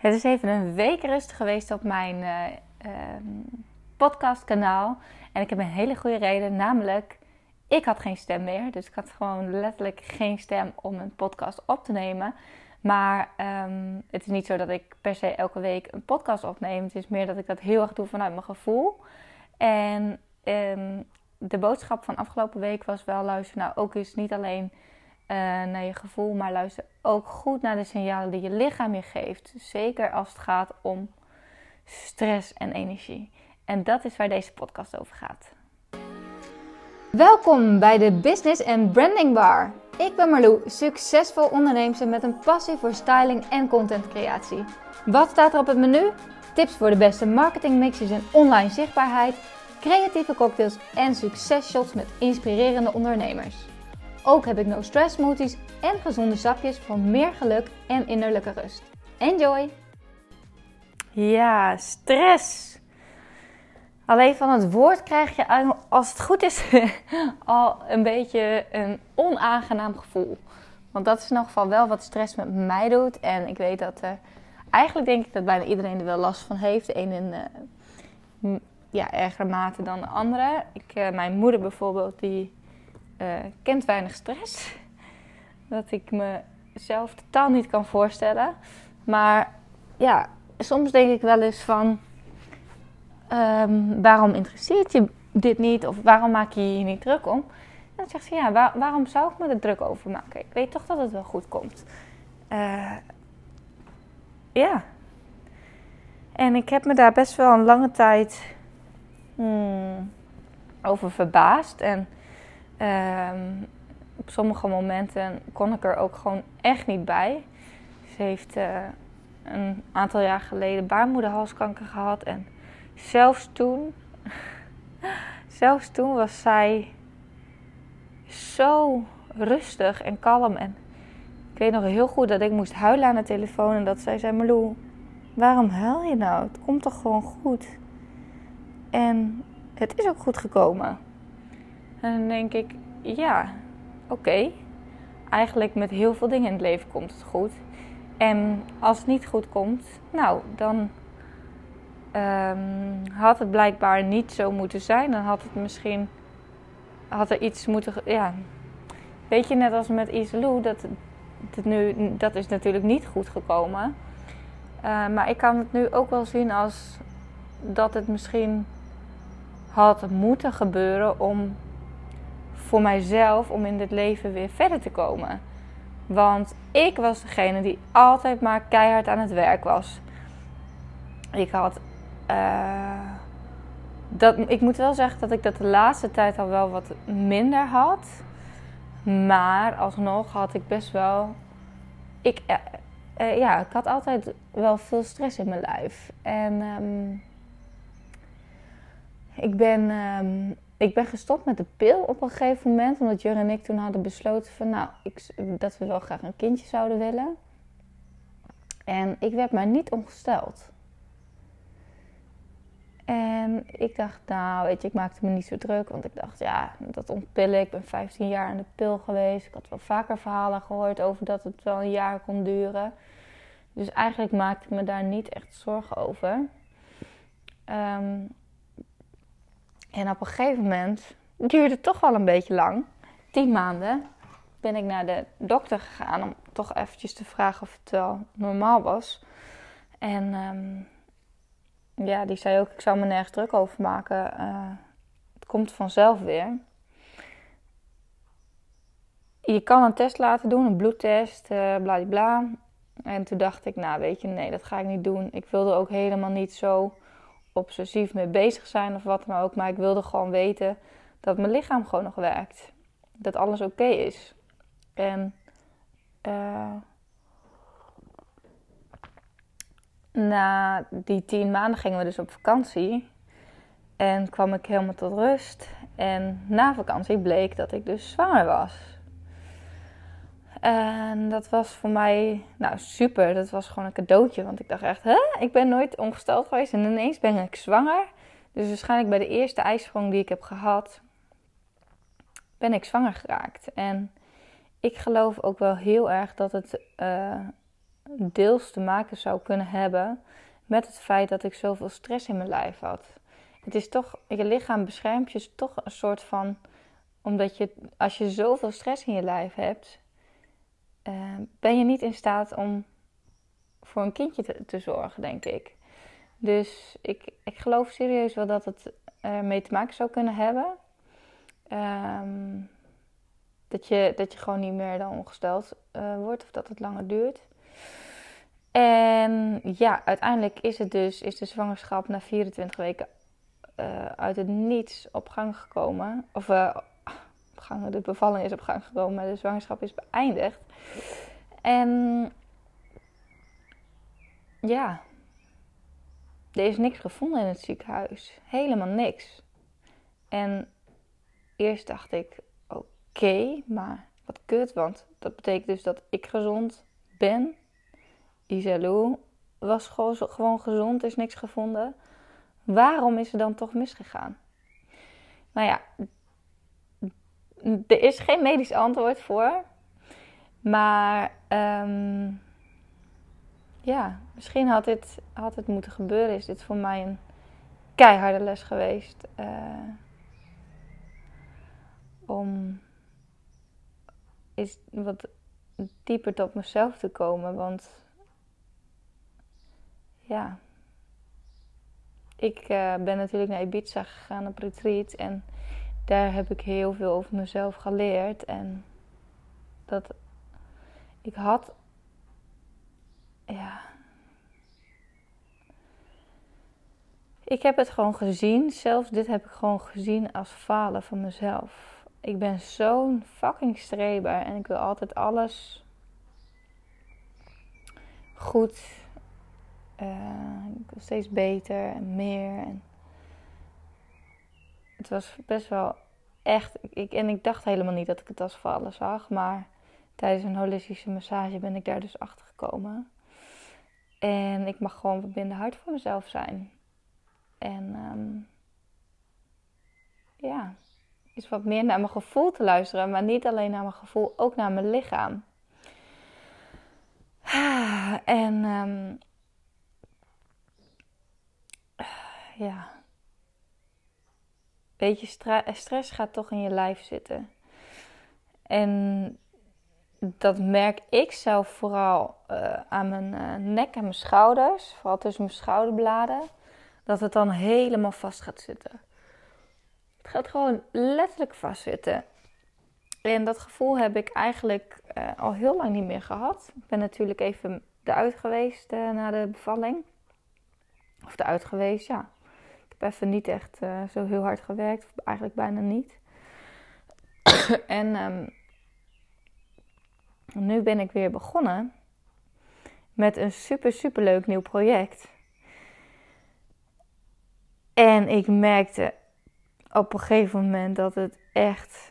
Het is even een week rustig geweest op mijn uh, podcastkanaal. En ik heb een hele goede reden, namelijk ik had geen stem meer. Dus ik had gewoon letterlijk geen stem om een podcast op te nemen. Maar ehm, het is niet zo dat ik per se elke week een podcast opneem. Het is meer dat ik dat heel erg doe vanuit mijn gevoel. En um, de boodschap van afgelopen week was wel luister nou ook eens niet alleen naar je gevoel, maar luister ook goed naar de signalen die je lichaam je geeft. Zeker als het gaat om stress en energie. En dat is waar deze podcast over gaat. Welkom bij de Business and Branding Bar. Ik ben Marlou, succesvol onderneemster met een passie voor styling en contentcreatie. Wat staat er op het menu? Tips voor de beste marketingmixes en online zichtbaarheid, creatieve cocktails en successhots met inspirerende ondernemers. Ook heb ik no stress smoothies en gezonde sapjes voor meer geluk en innerlijke rust. Enjoy! Ja, stress. Alleen van het woord krijg je, als het goed is, al een beetje een onaangenaam gevoel. Want dat is in ieder geval wel wat stress met mij doet. En ik weet dat er, eigenlijk denk ik dat bijna iedereen er wel last van heeft. De een in uh, ja, ergere mate dan de andere. Ik, uh, mijn moeder bijvoorbeeld, die uh, kent weinig stress. Dat ik mezelf totaal niet kan voorstellen. Maar ja, soms denk ik wel eens van... Um, waarom interesseert je dit niet? Of waarom maak je je hier niet druk om? En dan zegt ze, ja, waar, waarom zou ik me er druk over maken? Ik weet toch dat het wel goed komt. Uh, ja. En ik heb me daar best wel een lange tijd hmm, over verbaasd. En Um, op sommige momenten kon ik er ook gewoon echt niet bij. Ze heeft uh, een aantal jaar geleden baarmoederhalskanker gehad. En zelfs toen, zelfs toen was zij zo rustig en kalm. En ik weet nog heel goed dat ik moest huilen aan de telefoon. En dat zij zei, Marlou, waarom huil je nou? Het komt toch gewoon goed? En het is ook goed gekomen. En dan denk ik, ja, oké. Eigenlijk met heel veel dingen in het leven komt het goed. En als het niet goed komt, nou, dan um, had het blijkbaar niet zo moeten zijn. Dan had het misschien, had er iets moeten, ja. Weet je, net als met Iselou, dat, dat, nu, dat is natuurlijk niet goed gekomen. Uh, maar ik kan het nu ook wel zien als dat het misschien had moeten gebeuren om voor mijzelf om in dit leven weer verder te komen. Want ik was degene die altijd maar keihard aan het werk was. Ik had. Uh, dat, ik moet wel zeggen dat ik dat de laatste tijd al wel wat minder had. Maar alsnog had ik best wel. Ik, uh, uh, ja, ik had altijd wel veel stress in mijn lijf. En um, ik ben. Um, ik ben gestopt met de pil op een gegeven moment. Omdat Jur en ik toen hadden besloten van, nou, ik, dat we wel graag een kindje zouden willen. En ik werd maar niet ongesteld. En ik dacht, nou, weet je, ik maakte me niet zo druk. Want ik dacht, ja, dat ontpillen. Ik ben 15 jaar aan de pil geweest. Ik had wel vaker verhalen gehoord over dat het wel een jaar kon duren. Dus eigenlijk maakte ik me daar niet echt zorgen over. Um, en op een gegeven moment, duurde het toch wel een beetje lang, tien maanden, ben ik naar de dokter gegaan om toch eventjes te vragen of het wel normaal was. En um, ja, die zei ook, ik zou me nergens druk over maken. Uh, het komt vanzelf weer. Je kan een test laten doen, een bloedtest, uh, bla bla. En toen dacht ik, nou weet je, nee, dat ga ik niet doen. Ik wilde ook helemaal niet zo obsessief mee bezig zijn of wat dan ook. Maar ik wilde gewoon weten dat mijn lichaam gewoon nog werkt. Dat alles oké is. En uh, na die tien maanden gingen we dus op vakantie. En kwam ik helemaal tot rust. En na vakantie bleek dat ik dus zwanger was. En dat was voor mij, nou super, dat was gewoon een cadeautje. Want ik dacht echt, hè, ik ben nooit ongesteld geweest en ineens ben ik zwanger. Dus waarschijnlijk bij de eerste ijsprong die ik heb gehad, ben ik zwanger geraakt. En ik geloof ook wel heel erg dat het uh, deels te maken zou kunnen hebben met het feit dat ik zoveel stress in mijn lijf had. Het is toch, je lichaam beschermt je toch een soort van, omdat je, als je zoveel stress in je lijf hebt, uh, ben je niet in staat om voor een kindje te, zorgen, denk ik. Dus ik, ik geloof serieus wel dat het ermee te maken zou kunnen hebben. Um, dat, je, dat je gewoon niet meer dan ongesteld uh, wordt of dat het langer duurt. En ja, uiteindelijk is het dus is de zwangerschap na 24 weken uh, uit het niets op gang gekomen. Of op gang, de bevalling is op gang gekomen, de zwangerschap is beëindigd. En ja, er is niks gevonden in het ziekenhuis. Helemaal niks. En eerst dacht ik, oké, maar wat kut, want dat betekent dus dat ik gezond ben. Isalou was gewoon gezond, is niks gevonden. Waarom is er dan toch misgegaan? Nou ja, er is geen medisch antwoord voor. Maar um, ja, misschien had dit had het moeten gebeuren. Is dit voor mij een keiharde les geweest. Uh, om is wat dieper tot mezelf te komen. Want ja, ik uh, ben natuurlijk naar Ibiza gegaan op retreat. En daar heb ik heel veel over mezelf geleerd. En dat ik had. Ik heb het gewoon gezien. Zelfs dit heb ik gewoon gezien als falen van mezelf ik ben zo'n fucking streber en ik wil altijd alles goed. Uh, ik steeds beter en meer. En het was best wel echt. Ik, en ik dacht helemaal niet dat ik het als vallen zag. Maar tijdens een holistische massage ben ik daar dus achter gekomen. En ik mag gewoon wat minder hard voor mezelf zijn. En um, ja is wat meer naar mijn gevoel te luisteren, maar niet alleen naar mijn gevoel, ook naar mijn lichaam. En um, ja, beetje stress gaat toch in je lijf zitten. En dat merk ik zelf vooral uh, aan mijn uh, nek en mijn schouders, vooral tussen mijn schouderbladen, dat het dan helemaal vast gaat zitten. Het gaat gewoon letterlijk vastzitten. En dat gevoel heb ik eigenlijk al heel lang niet meer gehad. Ik ben natuurlijk even eruit geweest na de bevalling. Of eruit geweest, ja. Heb even niet echt uh, zo heel hard gewerkt. Of eigenlijk bijna niet. en um, nu ben ik weer begonnen met een super, super leuk nieuw project. En ik merkte op een gegeven moment dat het echt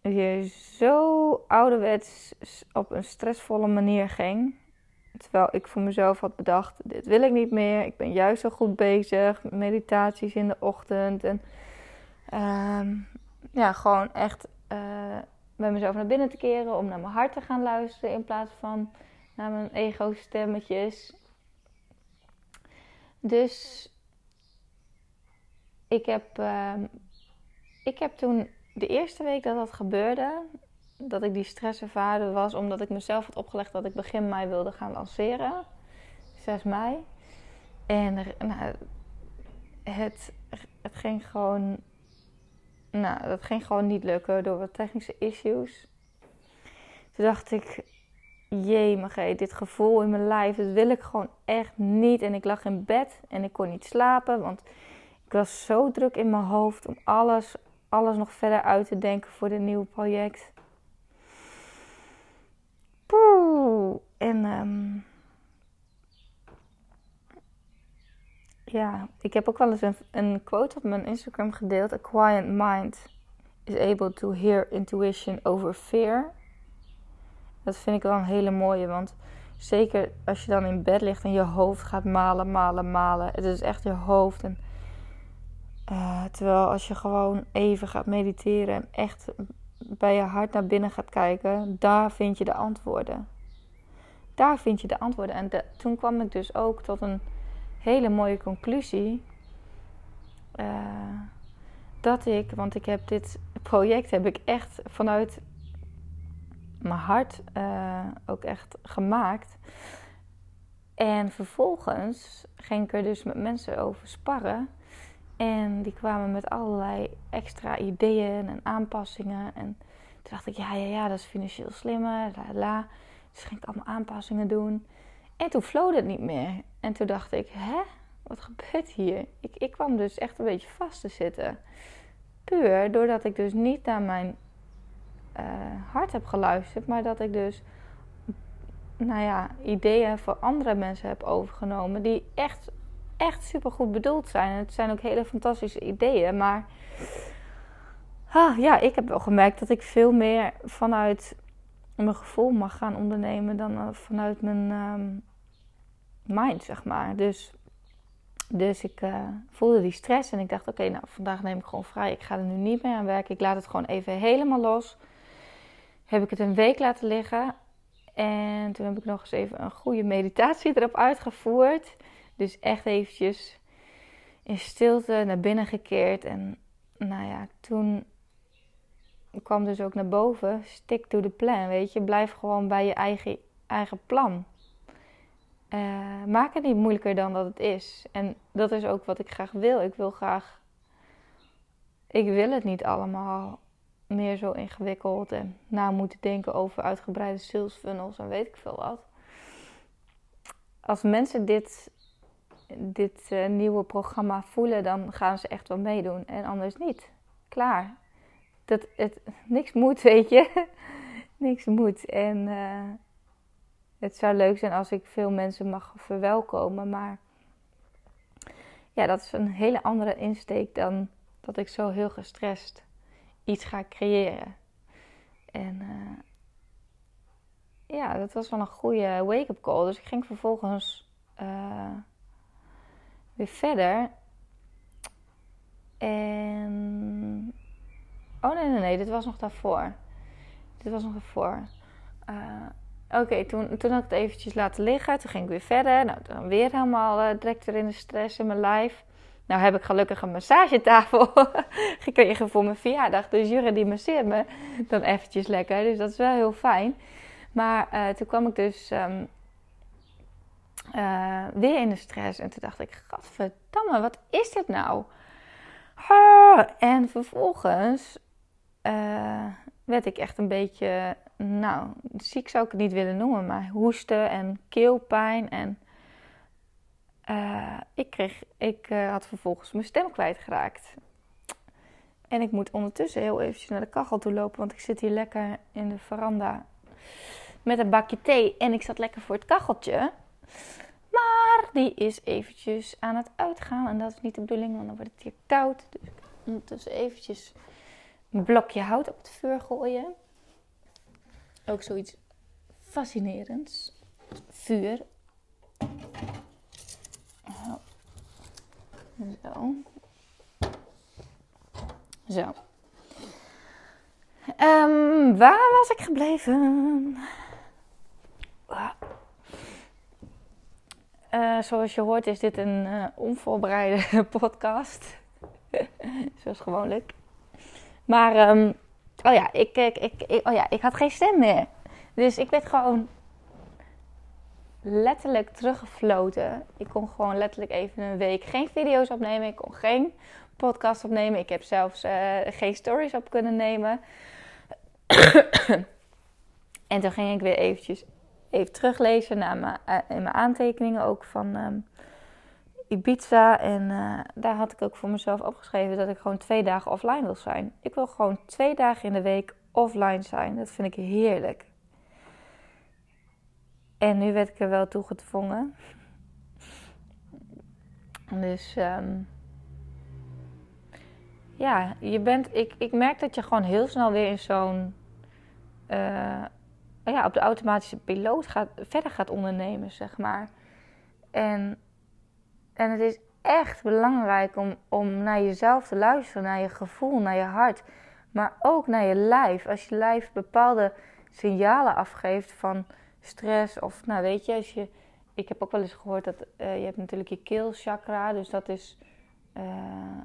weer zo ouderwets op een stressvolle manier ging. Terwijl ik voor mezelf had bedacht: dit wil ik niet meer. Ik ben juist zo goed bezig. Meditaties in de ochtend. En uh, ja, gewoon echt bij mezelf naar binnen te keren. Om naar mijn hart te gaan luisteren. In plaats van naar mijn ego-stemmetjes. Dus ik heb, ehm, ik heb toen de eerste week dat dat gebeurde, dat ik die stress ervaarde, was omdat ik mezelf had opgelegd dat ik begin mei wilde gaan lanceren. 6 mei. En nou, het, het ging gewoon. Nou, dat ging gewoon niet lukken door wat technische issues. Toen dacht ik, maar dit gevoel in mijn lijf, dat wil ik gewoon echt niet. En ik lag in bed en ik kon niet slapen, want ik was zo druk in mijn hoofd om alles, alles nog verder uit te denken voor dit nieuwe project. En um, ja, ik heb ook wel eens een, een quote op mijn Instagram gedeeld. A quiet mind is able to hear intuition over fear. Dat vind ik wel een hele mooie, want zeker als je dan in bed ligt en je hoofd gaat malen, malen, malen. Het is echt je hoofd en uh, terwijl als je gewoon even gaat mediteren en echt bij je hart naar binnen gaat kijken, daar vind je de antwoorden. Daar vind je de antwoorden. En toen kwam ik dus ook tot een hele mooie conclusie. Uh, dat ik, want ik heb dit project heb ik echt vanuit mijn hart uh, ook echt gemaakt. En vervolgens ging ik er dus met mensen over sparren. En die kwamen met allerlei extra ideeën en aanpassingen. En toen dacht ik, ja, ja, ja, dat is financieel slimmer. La, la. Dus ging ik allemaal aanpassingen doen. En toen flowde het niet meer. En toen dacht ik, hè? Wat gebeurt hier? Ik, ik kwam dus echt een beetje vast te zitten. Puur doordat ik dus niet naar mijn uh, hart heb geluisterd. Maar dat ik dus, nou ja, ideeën voor andere mensen heb overgenomen. Die echt, echt super goed bedoeld zijn. het zijn ook hele fantastische ideeën. Maar ah, ja, ik heb wel gemerkt dat ik veel meer vanuit mijn gevoel mag gaan ondernemen dan uh, vanuit mijn um, mind, zeg maar. Dus, dus ik uh, voelde die stress en ik dacht: oké, nou vandaag neem ik gewoon vrij. Ik ga er nu niet meer aan werken. Ik laat het gewoon even helemaal los. Heb ik het een week laten liggen. En toen heb ik nog eens even een goede meditatie erop uitgevoerd. Dus echt eventjes in stilte naar binnen gekeerd. En nou ja, toen kwam dus ook naar boven. Stick to the plan, weet je. Blijf gewoon bij je eigen, eigen plan. Uh, maak het niet moeilijker dan dat het is. En dat is ook wat ik graag wil. Ik wil graag. Ik wil het niet allemaal meer zo ingewikkeld en na moeten denken over uitgebreide sales funnels en weet ik veel wat. Als mensen dit, dit uh, nieuwe programma voelen, dan gaan ze echt wel meedoen en anders niet. Klaar dat het niks moet, weet je. niks moet. En uh, het zou leuk zijn als ik veel mensen mag verwelkomen. Maar ja, dat is een hele andere insteek dan dat ik zo heel gestrest iets ga creëren. En uh, ja, dat was wel een goede wake-up call. Dus ik ging vervolgens uh, weer verder. En Oh nee, nee, nee, dit was nog daarvoor. Dit was nog daarvoor. Uh, Oké, toen, toen had ik het eventjes laten liggen. Toen ging ik weer verder. Nou, dan weer helemaal uh, direct weer in de stress in mijn lijf. Nou heb ik gelukkig een massagetafel gekregen voor mijn verjaardag. Dus Jurre die masseert me dan eventjes lekker. Dus dat is wel heel fijn. Maar uh, toen kwam ik dus um, weer in de stress. En toen dacht ik, gadverdamme, wat is dit nou? En vervolgens uh, werd ik echt een beetje, nou, ziek zou ik het niet willen noemen, maar hoesten en keelpijn. En uh, ik, kreeg, ik uh, had vervolgens mijn stem kwijtgeraakt. En ik moet ondertussen heel eventjes naar de kachel toe lopen, want ik zit hier lekker in de veranda met een bakje thee. En ik zat lekker voor het kacheltje. Maar die is eventjes aan het uitgaan. En dat is niet de bedoeling, want dan wordt het hier koud. Dus ik ondertussen eventjes een blokje hout op het vuur gooien. Ook zoiets fascinerends. Vuur. Zo. Zo. Um, waar was ik gebleven? Uh, zoals je hoort is dit een uh, onvoorbereide podcast. Zoals gewoonlijk. Maar, um, oh ja, ik, ik, ik, oh ja, ik had geen stem meer. Dus ik werd gewoon letterlijk teruggefloten. Ik kon gewoon letterlijk even een week geen video's opnemen. Ik kon geen podcast opnemen. Ik heb zelfs uh, geen stories op kunnen nemen. en toen ging ik weer eventjes even teruglezen naar mijn, uh, in mijn aantekeningen ook van um, Ibiza. En uh, daar had ik ook voor mezelf opgeschreven dat ik gewoon twee dagen offline wil zijn. Ik wil gewoon twee dagen in de week offline zijn. Dat vind ik heerlijk. En nu werd ik er wel toe gedwongen. Dus um, ja, je bent, ik, ik merk dat je gewoon heel snel weer in zo'n uh, ja, op de automatische piloot gaat, verder gaat ondernemen, zeg maar. En en het is echt belangrijk om, om naar jezelf te luisteren, naar je gevoel, naar je hart. Maar ook naar je lijf. Als je lijf bepaalde signalen afgeeft van stress of, nou weet je, als je ik heb ook wel eens gehoord dat uh, je hebt natuurlijk je keelchakra, dus dat is, uh,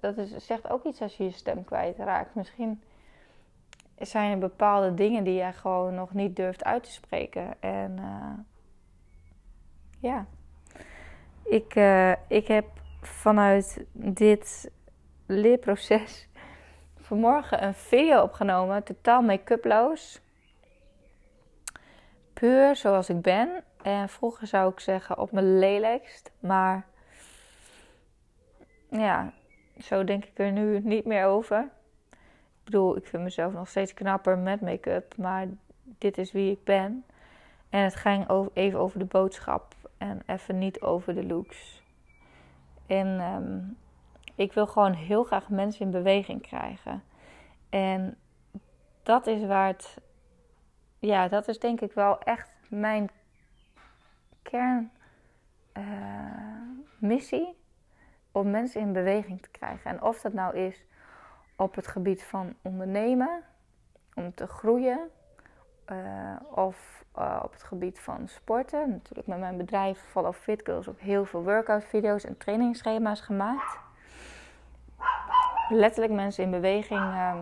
dat is, zegt ook iets als je je stem kwijtraakt. Misschien zijn er bepaalde dingen die jij gewoon nog niet durft uit te spreken. En uh, ja, ik, ik heb vanuit dit leerproces vanmorgen een video opgenomen, totaal make-uploos. Puur zoals ik ben. En vroeger zou ik zeggen op mijn lelijkst. Maar ja, zo denk ik er nu niet meer over. Ik bedoel, ik vind mezelf nog steeds knapper met make-up. Maar dit is wie ik ben. En het ging even over de boodschap. En even niet over de looks. En ehm, ik wil gewoon heel graag mensen in beweging krijgen. En dat is waar het. Ja, dat is denk ik wel echt mijn kernmissie uh, om mensen in beweging te krijgen. En of dat nou is op het gebied van ondernemen, om te groeien, uh, of uh, op het gebied van sporten. Natuurlijk met mijn bedrijf Follow Fit Girls ook heel veel workout video's en trainingsschema's gemaakt. Letterlijk mensen in beweging uh,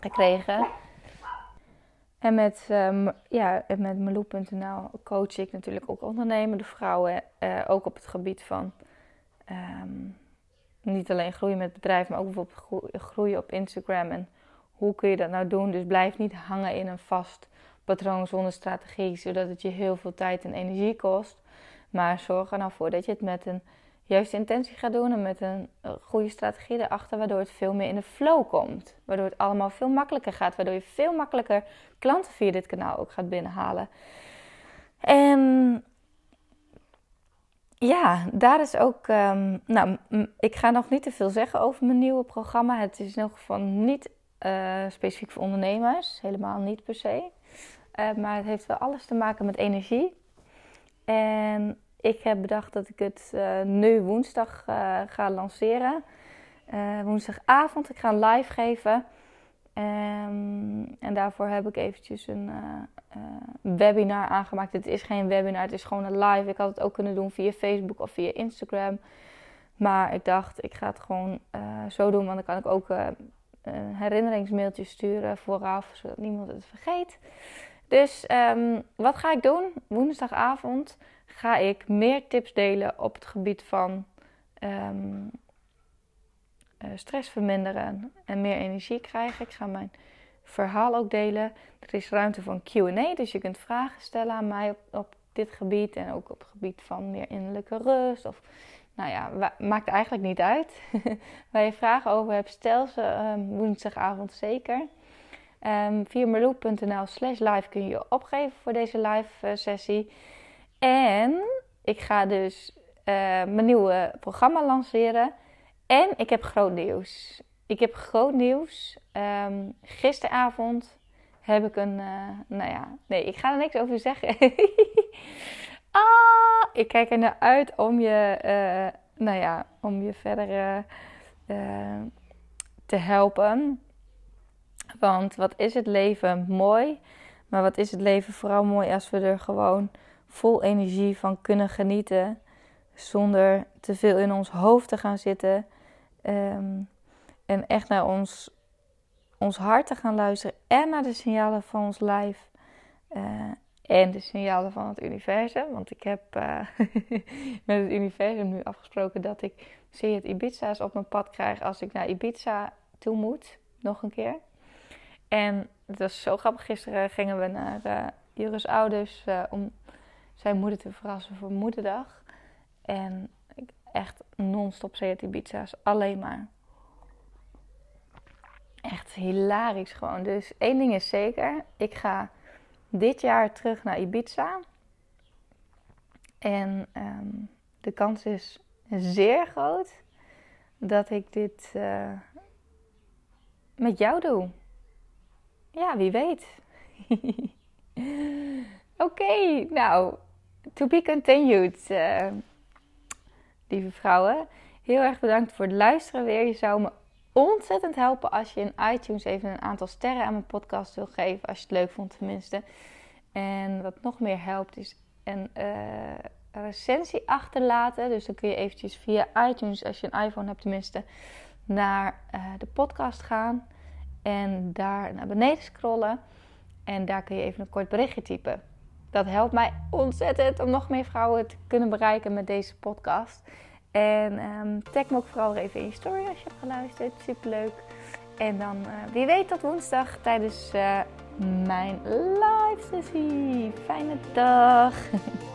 gekregen. En met, um, ja, met Meloe.nl coach ik natuurlijk ook ondernemende vrouwen. Ook op het gebied van um, niet alleen groeien met het bedrijf, maar ook bijvoorbeeld groeien op Instagram. En hoe kun je dat nou doen? Dus blijf niet hangen in een vast patroon zonder strategie, zodat het je heel veel tijd en energie kost. Maar zorg er nou voor dat je het met een juiste intentie gaat doen en met een eh, goede strategie erachter, waardoor het veel meer in de flow komt. Waardoor het allemaal veel makkelijker gaat, waardoor je veel makkelijker klanten via dit kanaal ook gaat binnenhalen. En ja, daar is ook. Um, nou, ik ga nog niet te veel zeggen over mijn nieuwe programma. Het is nog van niet uh, specifiek voor ondernemers, helemaal niet per se. Uh, maar het heeft wel alles te maken met energie. En ik heb bedacht dat ik het uh, nu woensdag uh, ga lanceren. Woensdagavond. Ik ga een live geven. Um, en daarvoor heb ik eventjes een webinar aangemaakt. Het is geen webinar, het is gewoon een live. Ik had het ook kunnen doen via Facebook of via Instagram. Maar ik dacht, ik ga het gewoon zo doen. Want dan kan ik ook een herinneringsmailtje sturen vooraf, zodat niemand het vergeet. Dus um, wat ga ik doen? Woensdagavond ga ik meer tips delen op het gebied van um, uh, stress verminderen en meer energie krijgen. Ik ga mijn verhaal ook delen. Er is ruimte een QA, dus je kunt vragen stellen aan mij op, op, dit gebied en ook op het gebied van meer innerlijke rust. Of, nou ja, maakt eigenlijk niet uit. Waar je vragen over hebt, stel ze um, woensdagavond zeker. Um, via merloe.nl slash live kun je je opgeven voor deze live uh, sessie. En ik ga dus uh, mijn nieuwe programma lanceren. En ik heb groot nieuws. Ik heb groot nieuws. Um, gisteravond heb ik een. Uh, nou ja, nee, ik ga er niks over zeggen. ah, ik kijk er naar uit om je. Nou ja, om je verder te helpen. Want wat is het leven mooi? Maar wat is het leven vooral mooi als we er gewoon vol energie van kunnen genieten. Zonder te veel in ons hoofd te gaan zitten. Um, en echt naar ons, ons hart te gaan luisteren. En naar de signalen van ons lijf. Uh, en de signalen van het universum. Want ik heb uh, met het universum nu afgesproken dat ik zie het Ibiza's op mijn pad krijg als ik naar Ibiza toe moet. Nog een keer. En het was zo grappig. Gisteren gingen we naar uh, Juris ouders om zijn moeder te verrassen voor moederdag. En echt non-stop Seat Ibiza's. Alleen maar. Echt hilarisch gewoon. Dus één ding is zeker. Ik ga dit jaar terug naar Ibiza. En um, de kans is zeer groot dat ik dit uh, met jou doe. Ja, wie weet. Oké, nou, to be continued, uh, lieve vrouwen. Heel erg bedankt voor het luisteren weer. Je zou me ontzettend helpen als je in iTunes even een aantal sterren aan mijn podcast wil geven. Als je het leuk vond tenminste. En wat nog meer helpt is een recensie achterlaten. Dus dan kun je eventjes via iTunes, als je een iPhone hebt tenminste, naar de podcast gaan. En daar naar beneden scrollen. En daar kun je even een kort berichtje typen. Dat helpt mij ontzettend om nog meer vrouwen te kunnen bereiken met deze podcast. En um, tag me ook vooral even in je story als je hebt geluisterd. Superleuk. En dan uh, wie weet tot woensdag tijdens uh, mijn live sessie. Fijne dag.